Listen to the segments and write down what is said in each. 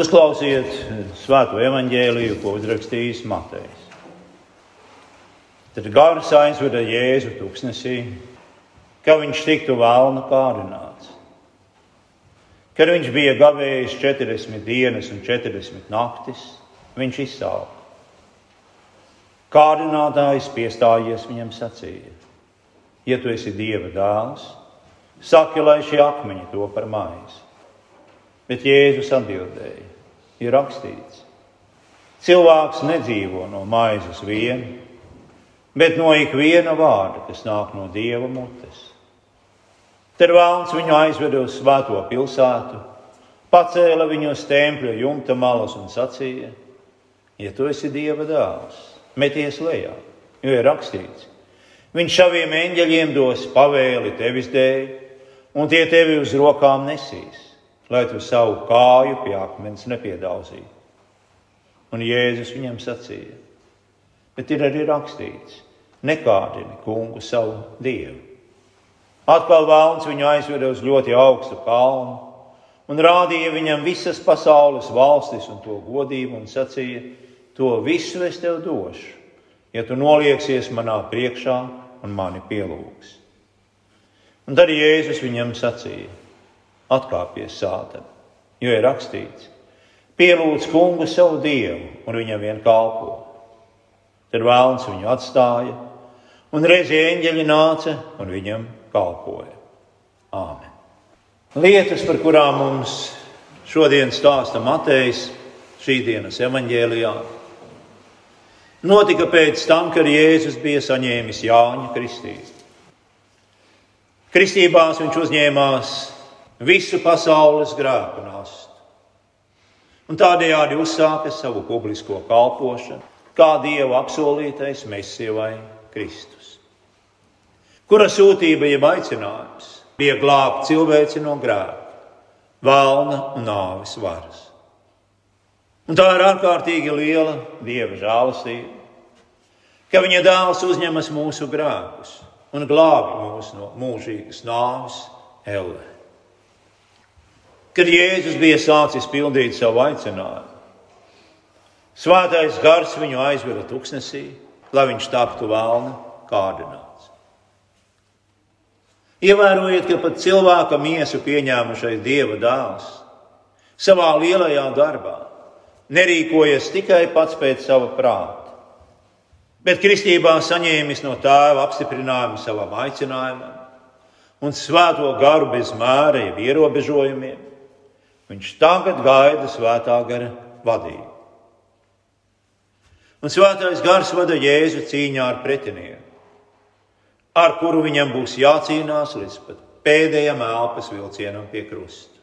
Uzklausiet svēto evaņģēliju, ko uzrakstījis Matejs. Tad gars aizveda Jēzu tuksnesī, ka viņš tiktu vēlnu kārdināts. Kad viņš bija gavējis 40 dienas un 40 naktis, viņš izsauka. Kārdinātājs piestājies viņam sacīja: Ja tu esi Dieva dēls, saki, lai šie akmeņi to par maizi. Bet Jēzus atbildēja: Ir rakstīts, cilvēks nedzīvo no maizes vien, bet no ikviena vārda, kas nāk no Dieva mutes. Tad vēlams viņu aizveda uz svēto pilsētu, pacēla viņu uz tempļa jumta malas un sacīja: Ja tu esi Dieva dēls, meties lejā, jo ir rakstīts. Viņš saviem eņģeļiem dos pavēli tevis dēļ, un tie tevi uz rokām nesīs lai tu savu kāju pie akmens nepiedauzītu. Un Jēzus viņam sacīja, bet ir arī rakstīts, nekādini kungu savu dievu. Atkal vēlns viņu aizveda uz ļoti augstu kalnu un rādīja viņam visas pasaules valstis un to godību un sacīja, to visu es tev došu, ja tu nolieksies manā priekšā un mani pielūgs. Un tad Jēzus viņam sacīja, atkāpies sātam. Jo ir rakstīts, pielūdz kungu savu dievu un viņam vien kalpo. Tad vēlns viņu atstāja, un reizē eņģeļi nāca un viņam kalpoja. Āmen. Lietas, par kurām mums šodien stāsta Matejs šī dienas evaņģēlijā, notika pēc tam, kad Jēzus bija saņēmis Jāņa kristību. Kristībās viņš uzņēmās visu pasaules grēku nastu. Un tādējādi uzsāka savu publisko kalpošanu, kā Dieva apsolītais Mēsija vai Kristus, kura sūtība jeb aicinājums bija glābt cilvēci no grēka, valna un nāves varas. Un tā ir ārkārtīgi liela Dieva žēlastība, ka Viņa dēls uzņemas mūsu grēkus un glābi mūs no mūžīgas nāves ellē. Kad Jēzus bija sācis pildīt savu aicinājumu, Svētais gars viņu aizveda tuksnesī, lai viņš taptu vēlna kārdināts. Ievērojiet, ka pat cilvēka miesu pieņēmušais dieva dēls savā lielajā darbā nerīkojas tikai pats pēc sava prāta, bet kristībā saņēmis no tēva apstiprinājumu savam aicinājumam un svēto garu bez mēra, ierobežojumiem Viņš tagad gaida svētā gara vadību. Un svētais gars vada Jēzu cīņā ar pretinieku, ar kuru viņam būs jācīnās līdz pat pēdējam elpas vilcienam pie krusta.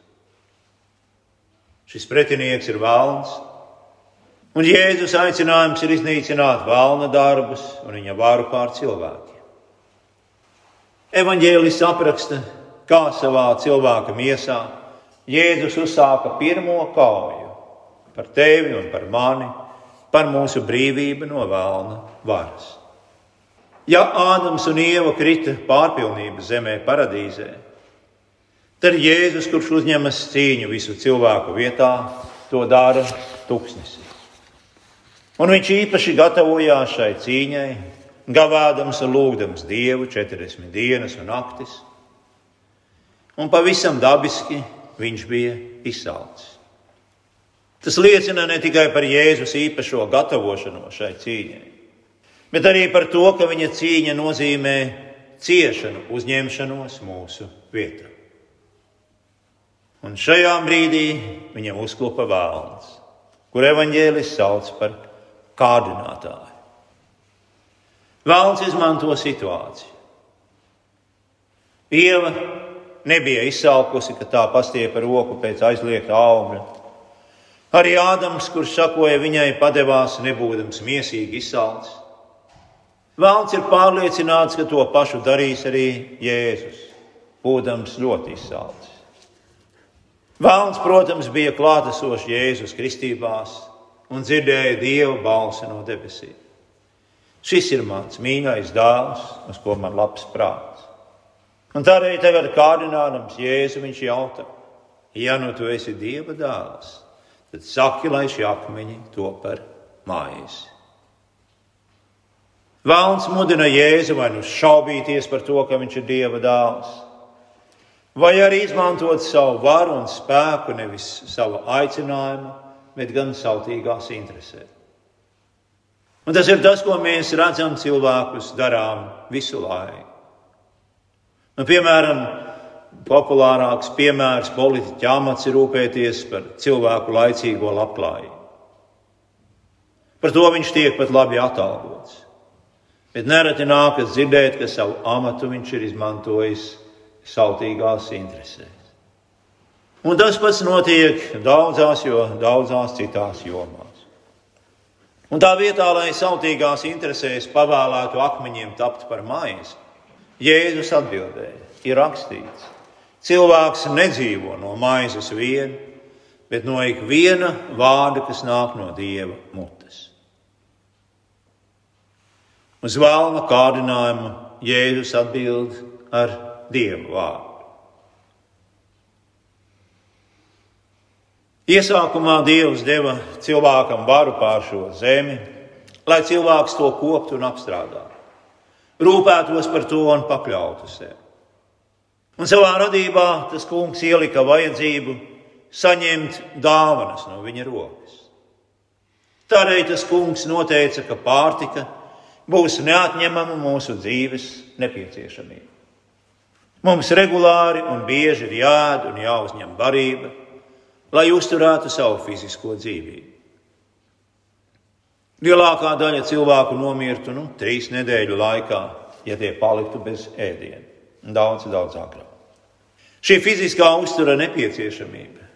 Šis pretinieks ir vēlns, un Jēzus aicinājums ir iznīcināt vēlna darbus un viņa varu pār cilvēkiem. Evanģēlis apraksta, kā savā cilvēka miesā Jēzus uzsāka pirmo kauju par tevi un par mani, par mūsu brīvību no vēlna varas. Ja Ādams un Ieva krita pārpilnības zemē, paradīzē, tad Jēzus, kurš uzņemas cīņu visu cilvēku vietā, to dara tuksnesī. Un viņš īpaši gatavojās šai cīņai, gavādams un lūgdams Dievu 40 dienas un naktis. Un pavisam dabiski viņš bija izsalcis. Tas liecina ne tikai par Jēzus īpašo gatavošanos šai cīņai, bet arī par to, ka viņa cīņa nozīmē ciešanu, uzņemšanos mūsu vietā. Un šajā brīdī viņam uzklupa vēlns, kur evaņģēlis sauc par kārdinātāju. Vēlns izmanto situāciju. Ieva nebija izsalkusi, ka tā pastiepa roku pēc aizliegta augļa. Arī Ādams, kurš sakoja viņai, padevās, nebūdams miesīgi izsalcis. Vēlns ir pārliecināts, ka to pašu darīs arī Jēzus, būdams ļoti izsalcis. Vēlns, protams, bija klātesošs Jēzus kristībās un dzirdēja Dieva balsi no debesīm. Šis ir mans mīļais dēls, uz ko man labs prāts. Un tādēļ tagad kārdinājums Jēzu viņš jautā, ja nu tu esi Dieva dēls, tad saki, lai šie akmeņi to par maizi. Vēlns mudina Jēzu vai nu šaubīties par to, ka viņš ir Dieva dēls, vai arī izmantot savu varu un spēku, nevis savu aicinājumu, bet gan sautīgās interesēs. Un tas ir tas, ko mēs redzam cilvēkus darām visu laiku. Nu, piemēram, populārāks piemērs politiķa amats ir rūpēties par cilvēku laicīgo labklājību. Par to viņš tiek pat labi atalgots. Bet nereti nākas dzirdēt, ka savu amatu viņš ir izmantojis sautīgās interesēs. Un tas pats notiek daudzās, jo daudzās citās jomās. Un tā vietā, lai sautīgās interesēs pavēlētu akmeņiem tapt par maizi, Jēzus atbildēja, ir rakstīts, cilvēks nedzīvo no maizes vien, bet no ikviena vārda, kas nāk no Dieva mutes. Uz vēlna kārdinājumu Jēzus atbild ar Dieva vārdu. Iesākumā Dievs deva cilvēkam varu pār šo zemi, lai cilvēks to koptu un apstrādātu, rūpētos par to un pakļautu sev. Un savā radībā tas kungs ielika vajadzību saņemt dāvanas no viņa rokas. Tādēļ tas kungs noteica, ka pārtika būs neatņemama mūsu dzīves nepieciešamība. Mums regulāri un bieži ir jāēd un jāuzņem barība lai uzturētu savu fizisko dzīvību. Lielākā daļa cilvēku nomirtu nu, trīs nedēļu laikā, ja tie paliktu bez ēdiena. Daudz, daudz agrāk. Šī fiziskā uztura nepieciešamība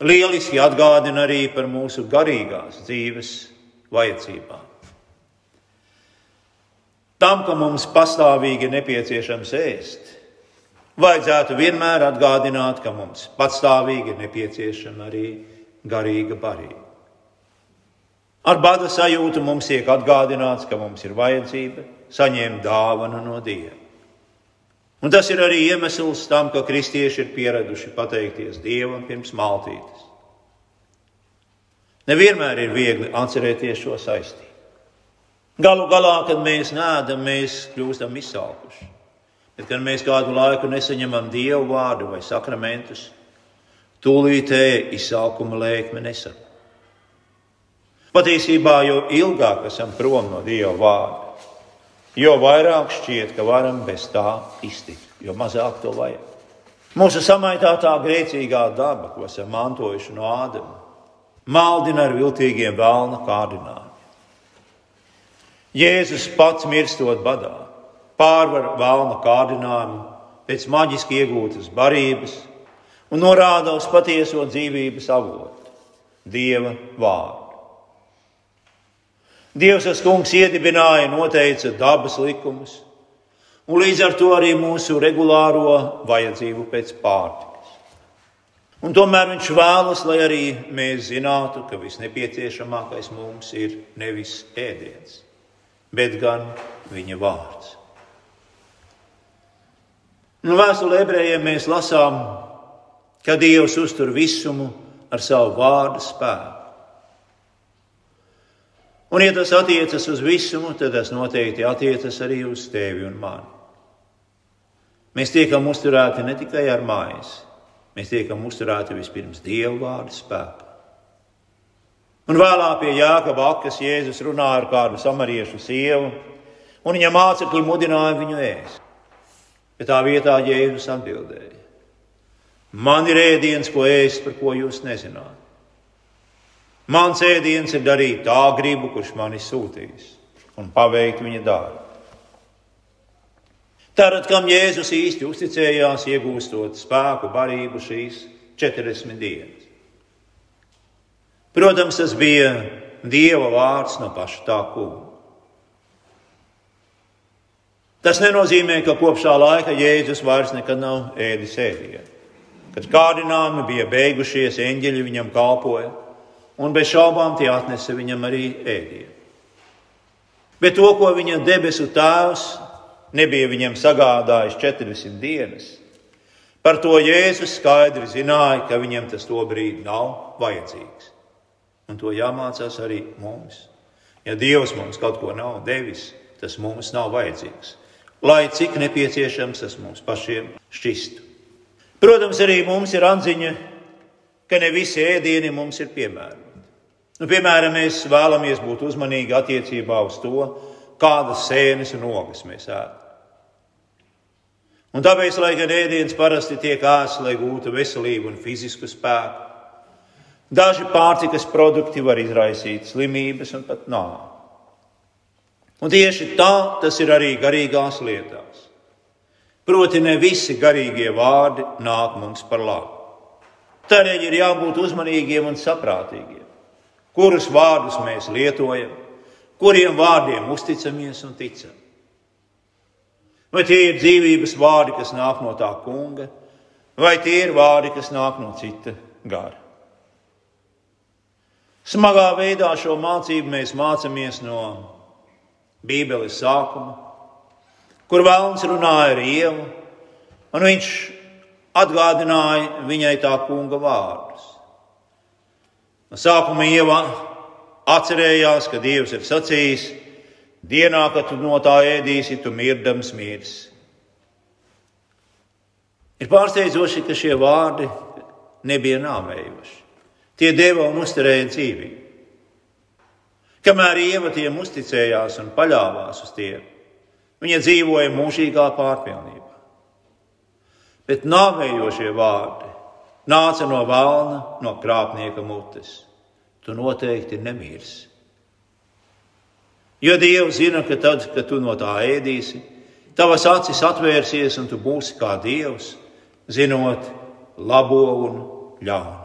lieliski atgādina arī par mūsu garīgās dzīves vajadzībām. Tam, ka mums pastāvīgi nepieciešams ēst, vajadzētu vienmēr atgādināt, ka mums patstāvīgi ir nepieciešama arī garīga barība. Ar bada sajūtu mums tiek atgādināts, ka mums ir vajadzība saņemt dāvanu no Dieva. Un tas ir arī iemesls tam, ka kristieši ir pieraduši pateikties Dievam pirms maltītes. Nevienmēr ir viegli atcerēties šo saistību. Galu galā, kad mēs nēdam, mēs kļūstam izsalkuši. Bet, kad mēs kādu laiku nesaņemam dievu vārdu vai sakramentus, tūlītēji izsaukuma lēkme nesaka. Patiesībā, jo ilgāk esam prom no dieva vārda, jo vairāk šķiet, ka varam bez tā iztikt, jo mazāk to vajag. Mūsu samaitātā grēcīgā daba, ko esam mantojuši no Ādama, maldina ar viltīgiem vēlna kārdinājumiem. Jēzus pats mirstot badā pārvar vēlna kārdinājumu pēc maģiski iegūtas barības un norāda uz patieso dzīvības avotu - Dieva vārdu. Dievs, tas kungs, iedibināja, noteica dabas likumus, un līdz ar to arī mūsu regulāro vajadzību pēc pārtikas. Un tomēr viņš vēlas, lai arī mēs zinātu, ka visnepieciešamākais mums ir nevis ēdiens, bet gan viņa vārds. Nu, Vēstulē ebrejiem mēs lasām, ka Dievs uztur visumu ar savu vārdu spēku. Un, ja tas attiecas uz visumu, tad tas noteikti attiecas arī uz tevi un mani. Mēs tiekam uzturēti ne tikai ar maizi, mēs tiekam uzturēti vispirms Dieva vārdu spēku. Un vēlāk pie Jākaba akas Jēzus runāja ar kādu samariešu sievu, un viņa mācekļi mudināja viņu ēst. Bet tā vietā Jēzus atbildēja: Man ir ēdiens, ko ēst, par ko jūs nezināt. Mans ēdiens ir darīt tā gribu, kurš mani sūtīs, un paveikt viņa darbu. Tātad, kam Jēzus īsti uzticējās, iegūstot spēku, barību šīs 40 dienas. Protams, tas bija Dieva vārds no paša tā kunga. Tas nenozīmē, ka kopš tā laika Jēzus vairs nekad nav ēdis ēdienu. Kad kārdinājumi bija beigušies, eņģeļi viņam kalpoja, un bez šaubām tie atnesa viņam arī ēdienu. Bet to, ko viņa debesu tēvs nebija viņam sagādājis 40 dienas, par to Jēzus skaidri zināja, ka viņam tas to brīdi nav vajadzīgs. Un to jāmācās arī mums. Ja Dievs mums kaut ko nav devis, tas mums nav vajadzīgs. Lai cik nepieciešams tas mums pašiem šķistu. Protams, arī mums ir atziņa, ka ne visi ēdieni mums ir piemēroti. Nu, piemēram, mēs vēlamies būt uzmanīgi attiecībā uz to, kādas sēnes un ogas mēs ēdam. Un tāpēc, lai gan ēdiens parasti tiek ēsts, lai gūtu veselību un fizisku spēku, daži pārtikas produkti var izraisīt slimības un pat nāvi. Un tieši tā tas ir arī garīgās lietās. Proti, ne visi garīgie vārdi nāk mums par labu. Tādēļ ir jābūt uzmanīgiem un saprātīgiem, kurus vārdus mēs lietojam, kuriem vārdiem uzticamies un ticam. Vai tie ir dzīvības vārdi, kas nāk no tā kunga, vai tie ir vārdi, kas nāk no cita gara? Smagā veidā šo mācību mēs mācāmies no Bībeles sākuma, kur Vēlns runāja ar Ievu, un viņš atgādināja viņai tā kunga vārdus. No sākuma Ieva atcerējās, ka Dievs ir sacījis, Dienā, kad tu no tā ēdīsi, tu mirdams mirsi. Ir pārsteidzoši, ka šie vārdi nebija nāvējoši. Tie deva un uzturēja dzīvību. Kamēr ieva tiem uzticējās un paļāvās uz tiem, viņa dzīvoja mūžīgā pārpilnībā. Bet nāvējošie vārdi nāca no valna, no krāpnieka mutes. Tu noteikti nemirsi. Jo Dievs zina, ka tad, kad tu no tā ēdīsi, tavas acis atvērsies un tu būsi kā Dievs, zinot labo un ļaunu.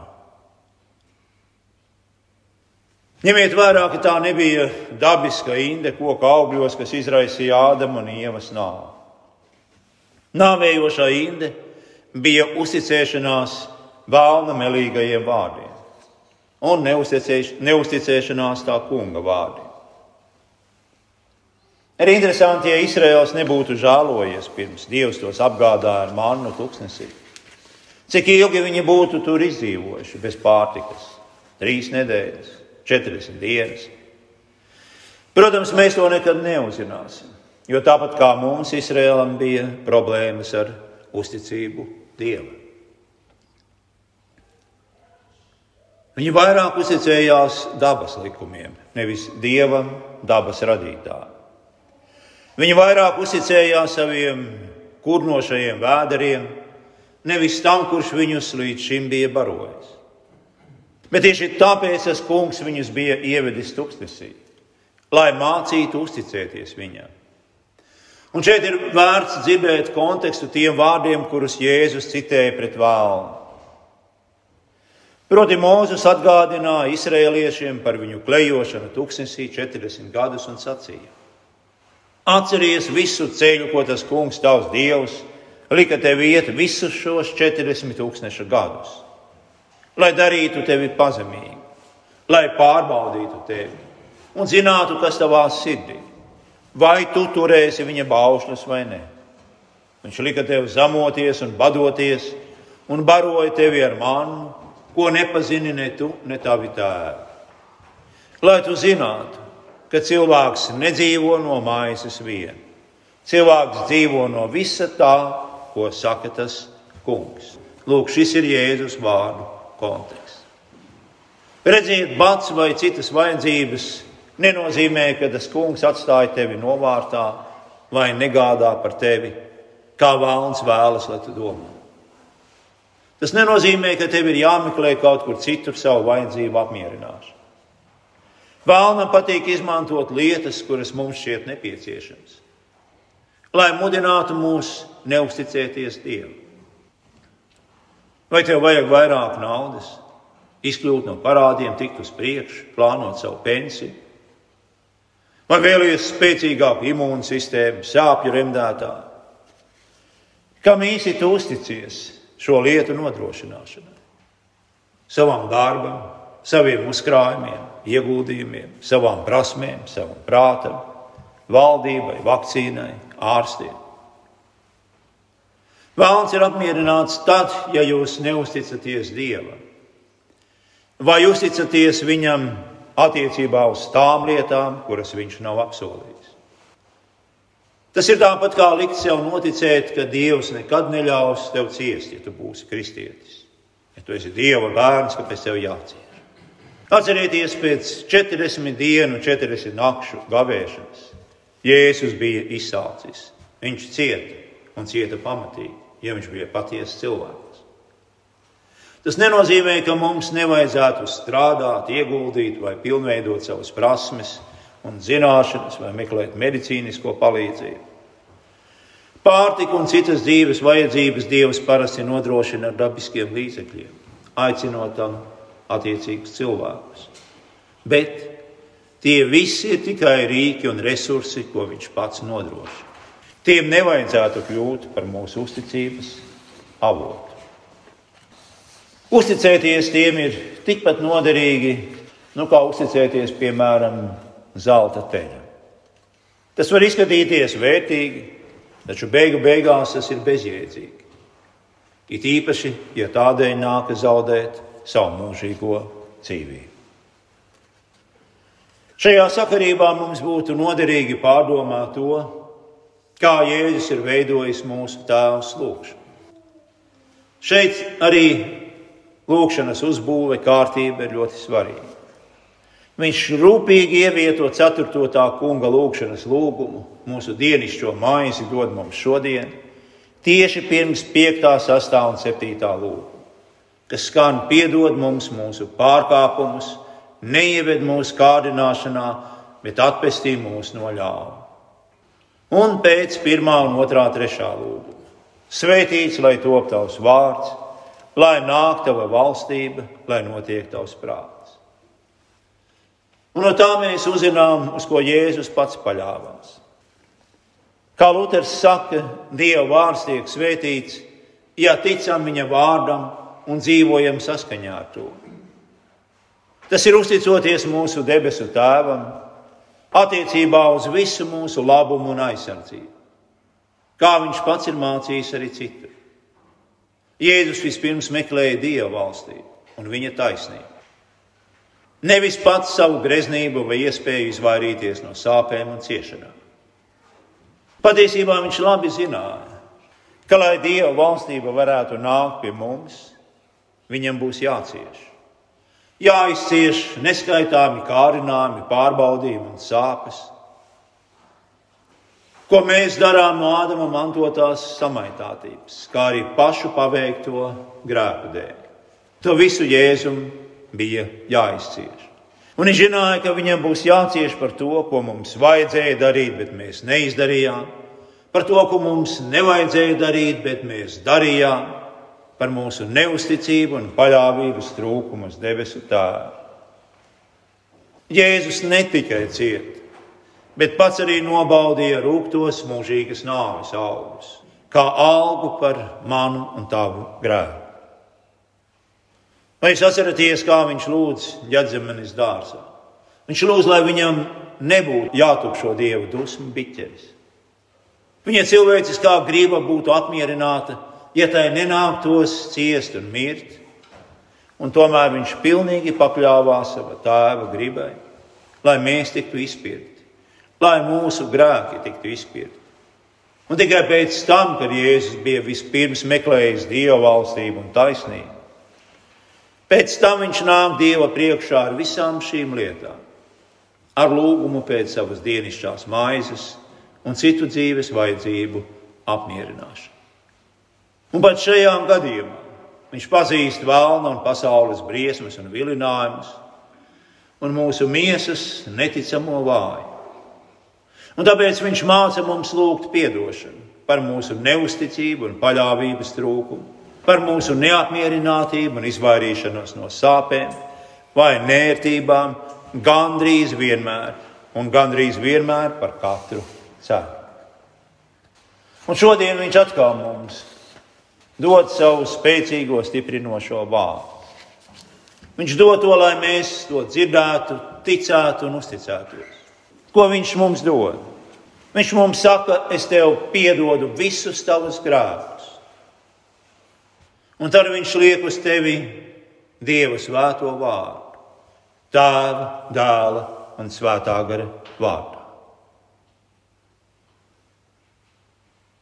Ņemiet vērā, ka tā nebija dabiska inde koka augļos, kas izraisīja Ādama un Ievas nāvi. Nāvējošā inde bija uzticēšanās vēlna melīgajiem vārdiem un neusticēšanās tā kunga vārdiem. Ir interesanti, ja Izraels nebūtu žēlojies pirms Dievs tos apgādāja ar mannu tuksnesī. Cik ilgi viņi būtu tur izdzīvojuši bez pārtikas? Trīs nedēļas, 40 dienas. Protams, mēs to nekad neuzzināsim, jo tāpat kā mums, Izraēlam bija problēmas ar uzticību Dievam. Viņi vairāk uzticējās dabas likumiem, nevis Dievam, dabas radītājam. Viņi vairāk uzticējās saviem kurnošajiem vēderiem, nevis tam, kurš viņus līdz šim bija barojis. Bet tieši tāpēc tas kungs viņus bija ievedis tuksnesī, lai mācītu uzticēties viņam. Un šeit ir vērts dzirdēt kontekstu tiem vārdiem, kurus Jēzus citēja pret vēlnu. Proti, Mūzes atgādināja izrēliešiem par viņu klejošanu tuksnesī 40 gadus un sacīja: Atceries visu ceļu, ko tas kungs, tavs dievs, lika tev iet visus šos 40 tūkstošu gadus, lai darītu tevi pazemīgu, lai pārbaudītu tevi un zinātu, kas tavā sirdī, vai tu turēsi viņa baušļus vai nē. Viņš lika tev zamoties un badoties, un baroja tevi ar mannu, ko nepazini ne tu, ne tavi tēvi. Lai tu zinātu, ka cilvēks nedzīvo no maizes vien. Cilvēks dzīvo no visa tā, ko saka tas kungs. Lūk, šis ir Jēzus vārdu konteksts. Redziet, bats vai citas vajadzības nenozīmē, ka tas kungs atstāja tevi novārtā vai negādā par tevi, kā vēlams vēlas, lai tu domā. Tas nenozīmē, ka tev ir jāmeklē kaut kur citur savu vajadzību apmierināšanu. Vēlnam patīk izmantot lietas, kuras mums šķiet nepieciešamas, lai mudinātu mūs neusticēties Dievam. Vai tev vajag vairāk naudas, izkļūt no parādiem, tikt uz priekšu, plānot savu pensiju? Vai vēlaties spēcīgāku imūnsistēmu, sāpju remdētāju? Kam īsi tu uzticies šo lietu nodrošināšanai? Savam darbam, saviem uzkrājumiem, ieguldījumiem, savām prasmēm, savam prātam, valdībai, vakcīnai, ārstiem. Vēlns ir apmierināts tad, ja jūs neusticaties Dievam. Vai uzticaties viņam attiecībā uz tām lietām, kuras viņš nav apsolījis? Tas ir tāpat kā likt sev noticēt, ka Dievs nekad neļaus tev ciest, ja tu būsi kristietis. Ja tu esi Dieva bērns, kāpēc tev jācieš? Atcerieties, pēc 40 dienu, 40 nakšu gavēšanas Jēzus bija izsācis. Viņš cieta un cieta pamatīgi, ja viņš bija patiesa cilvēks. Tas nenozīmē, ka mums nevajadzētu strādāt, ieguldīt vai pilnveidot savas prasmes un zināšanas vai meklēt medicīnisko palīdzību. Pārtika un citas dzīves vajadzības Dievs parasti nodrošina ar dabiskiem līdzekļiem, aicinot tam attiecīgus cilvēkus. Bet tie visi ir tikai rīki un resursi, ko Viņš pats nodrošina. Tiem nevajadzētu kļūt par mūsu uzticības avotu. Uzticēties tiem ir tikpat noderīgi, nu, kā uzticēties, piemēram, zelta teļam. Tas var izskatīties vērtīgi, taču beigu beigās tas ir bezjēdzīgi. It īpaši, ja tādēļ nākas zaudēt savu mūžīgo dzīvību. Šajā sakarībā mums būtu noderīgi pārdomāt to, kā Jēzus ir veidojis mūsu tēvs lūgšanu. Šeit arī lūgšanas uzbūve kārtība ir ļoti svarīga. Viņš rūpīgi ievieto 4. kunga lūgšanas lūgumu, mūsu dienascho maizi dod mums šodien, tieši pirms 5, 6 un 7 lūguma kas skan piedod mums mūsu pārkāpumus, neieved mūsu kārdināšanā, bet atpestī mūs no ļauna. Un pēc pirmā un otrā trešā lūguma. Svētīts, lai top tavs vārds, lai nāk tava valstība, lai notiek tavs prāts. Un no tā mēs uzzinām, uz ko Jēzus pats paļāvās. Kā Luters saka, Dieva vārds tiek svētīts, ja ticam viņa vārdam un dzīvojam saskaņā ar to. Tas ir uzticoties mūsu debesu tēvam, attiecībā uz visu mūsu labumu un aizsardzību, kā viņš pats ir mācījis arī citur. Jēzus vispirms meklēja Dieva valstību un viņa taisnību. Nevis pats savu greznību vai iespēju izvairīties no sāpēm un ciešanām. Patiesībā viņš labi zināja, ka, lai Dieva valstība varētu nākt pie mums, viņam būs jācieš. Jāizcieš neskaitāmi kārinājumi, pārbaudījumi un sāpes. Ko mēs darām no Ādama mantotās samaitātības, kā arī pašu paveikto grēku dēļ. To visu Jēzum bija jāizcieš. Un viņš zināja, ka viņam būs jācieš par to, ko mums vajadzēja darīt, bet mēs neizdarījām, par to, ko mums nevajadzēja darīt, bet mēs darījām par mūsu neusticību un paļāvības trūkumu uz debesu tēvu. Jēzus ne tikai cieta, bet pats arī nobaudīja rūktos mūžīgas nāves augus, kā algu par manu un tavu grēku. Vai jūs atceraties, kā viņš lūdz ģedzemenes dārzā? Viņš lūdz, lai viņam nebūtu jātukšo dievu dusmu biķeris. Viņa cilvēciskā grība būtu apmierināta ja tai nenāktos ciest un mirt. Un tomēr viņš pilnīgi pakļāvās sava tēva gribai, lai mēs tiktu izpirkti, lai mūsu grēki tiktu izpirkti. Un tikai pēc tam, kad Jēzus bija vispirms meklējis Dieva valstību un taisnību, pēc tam viņš nāk Dieva priekšā ar visām šīm lietām, ar lūgumu pēc savas dienasčās maizes un citu dzīves vajadzību apmierināšanu. Un pat šajā gadījumā viņš pazīst vēlnu un pasaules briesmas un vilinājumus, un mūsu miesas neticamo vāju. Un tāpēc viņš māca mums lūgt atdošanu par mūsu neusticību un paļāvības trūkumu, par mūsu neapmierinātību un izvairīšanos no sāpēm vai nērtībām, gandrīz vienmēr, un gandrīz vienmēr par katru cenu. Un šodien viņš atkal mums dod savu spēcīgo, stiprinošo vārdu. Viņš dod to, lai mēs to dzirdētu, ticētu un uzticētos. Ko viņš mums dod? Viņš mums saka, es tev piedodu visus tavus grēkus. Un tad viņš liek uz tevi Dieva svēto vārdu, Tēva, Dēla un Svētā gara vārdā.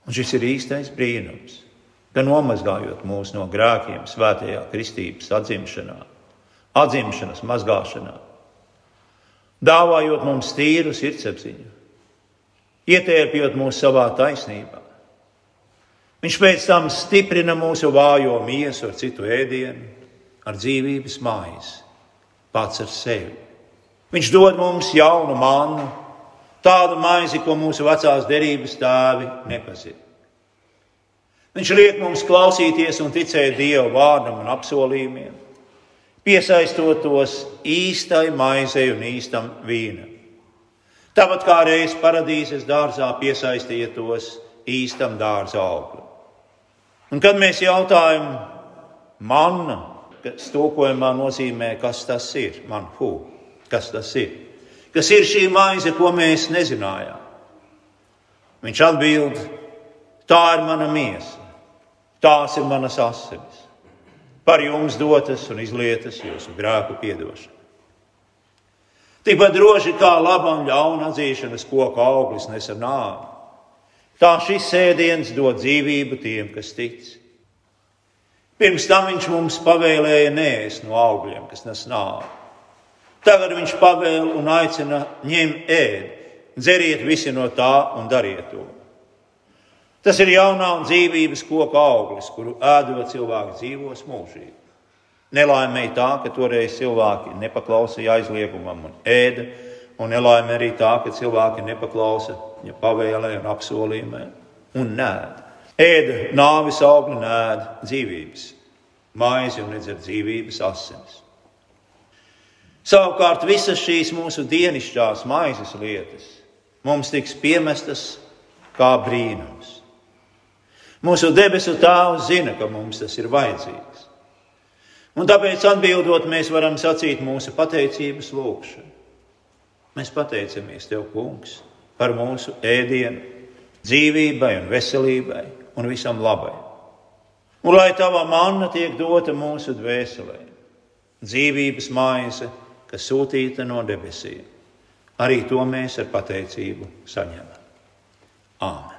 Un šis ir īstais brīnums, ka nomazgājot mūs no grēkiem, svētajā kristības atzimšanā, atzimšanas mazgāšanā, dāvājot mums tīru sirdsapziņu, ietērpjot mūs savā taisnībā. Viņš pēc tam stiprina mūsu vājo miesu ar citu ēdienu, ar dzīvības maizi, pats ar sevi. Viņš dod mums jaunu mannu, tādu maizi, ko mūsu vecās derības tēvi nepazina. Viņš liek mums klausīties un ticēt Dieva vārdam un apsolījumiem, piesaistot tos īstai maizei un īstam vīnam. Tāpat kā reiz paradīzes dārzā piesaistīja tos īstam dārza auglim. Un kad mēs jautājam, manna, kas tulkojumā nozīmē, kas tas ir, man hu, kas tas ir, kas ir šī maize, ko mēs nezinājām. Viņš atbild, tā ir mana miesa, tās ir manas asinis, par jums dotas un izlietas jūsu grēku piedošanu. Tikpat droši kā laba un ļauna atzīšanas koka auglis nesa nāvi, tā šis sēdiens dod dzīvību tiem, kas tic. Pirms tam viņš mums pavēlēja nēst no augļiem, kas nes nāvi. Tagad viņš pavēl un aicina ņemt ēd, dzeriet visi no tā un dariet to. Tas ir jaunā un dzīvības koka auglis, kuru ēdot cilvēki dzīvos mūžīgi. Nelaimēja tā, ka toreiz cilvēki nepaklausīja aizliegumam un ēda, un nelaimē arī tā, ka cilvēki nepaklausa ja pavēlē un apsolījumē un nēd. Ēda nāvis augļu, nēd dzīvības, maizi un nedzer dzīvības asinis. Savukārt visas šīs mūsu dienasčās maizes lietas mums tiks piemestas kā brīnums. Mūsu debesu Tēvs zina, ka mums tas ir vajadzīgs. Un tāpēc atbildot, mēs varam sacīt mūsu pateicības lūgšanu. Mēs pateicamies Tev, Kungs, par mūsu ēdienu, dzīvībai un veselībai un visam labai. Un lai Tava manna tiek dota mūsu dvēselē, dzīvības maize, kas sūtīta no debesīm, arī to mēs ar pateicību saņemam. Āmen!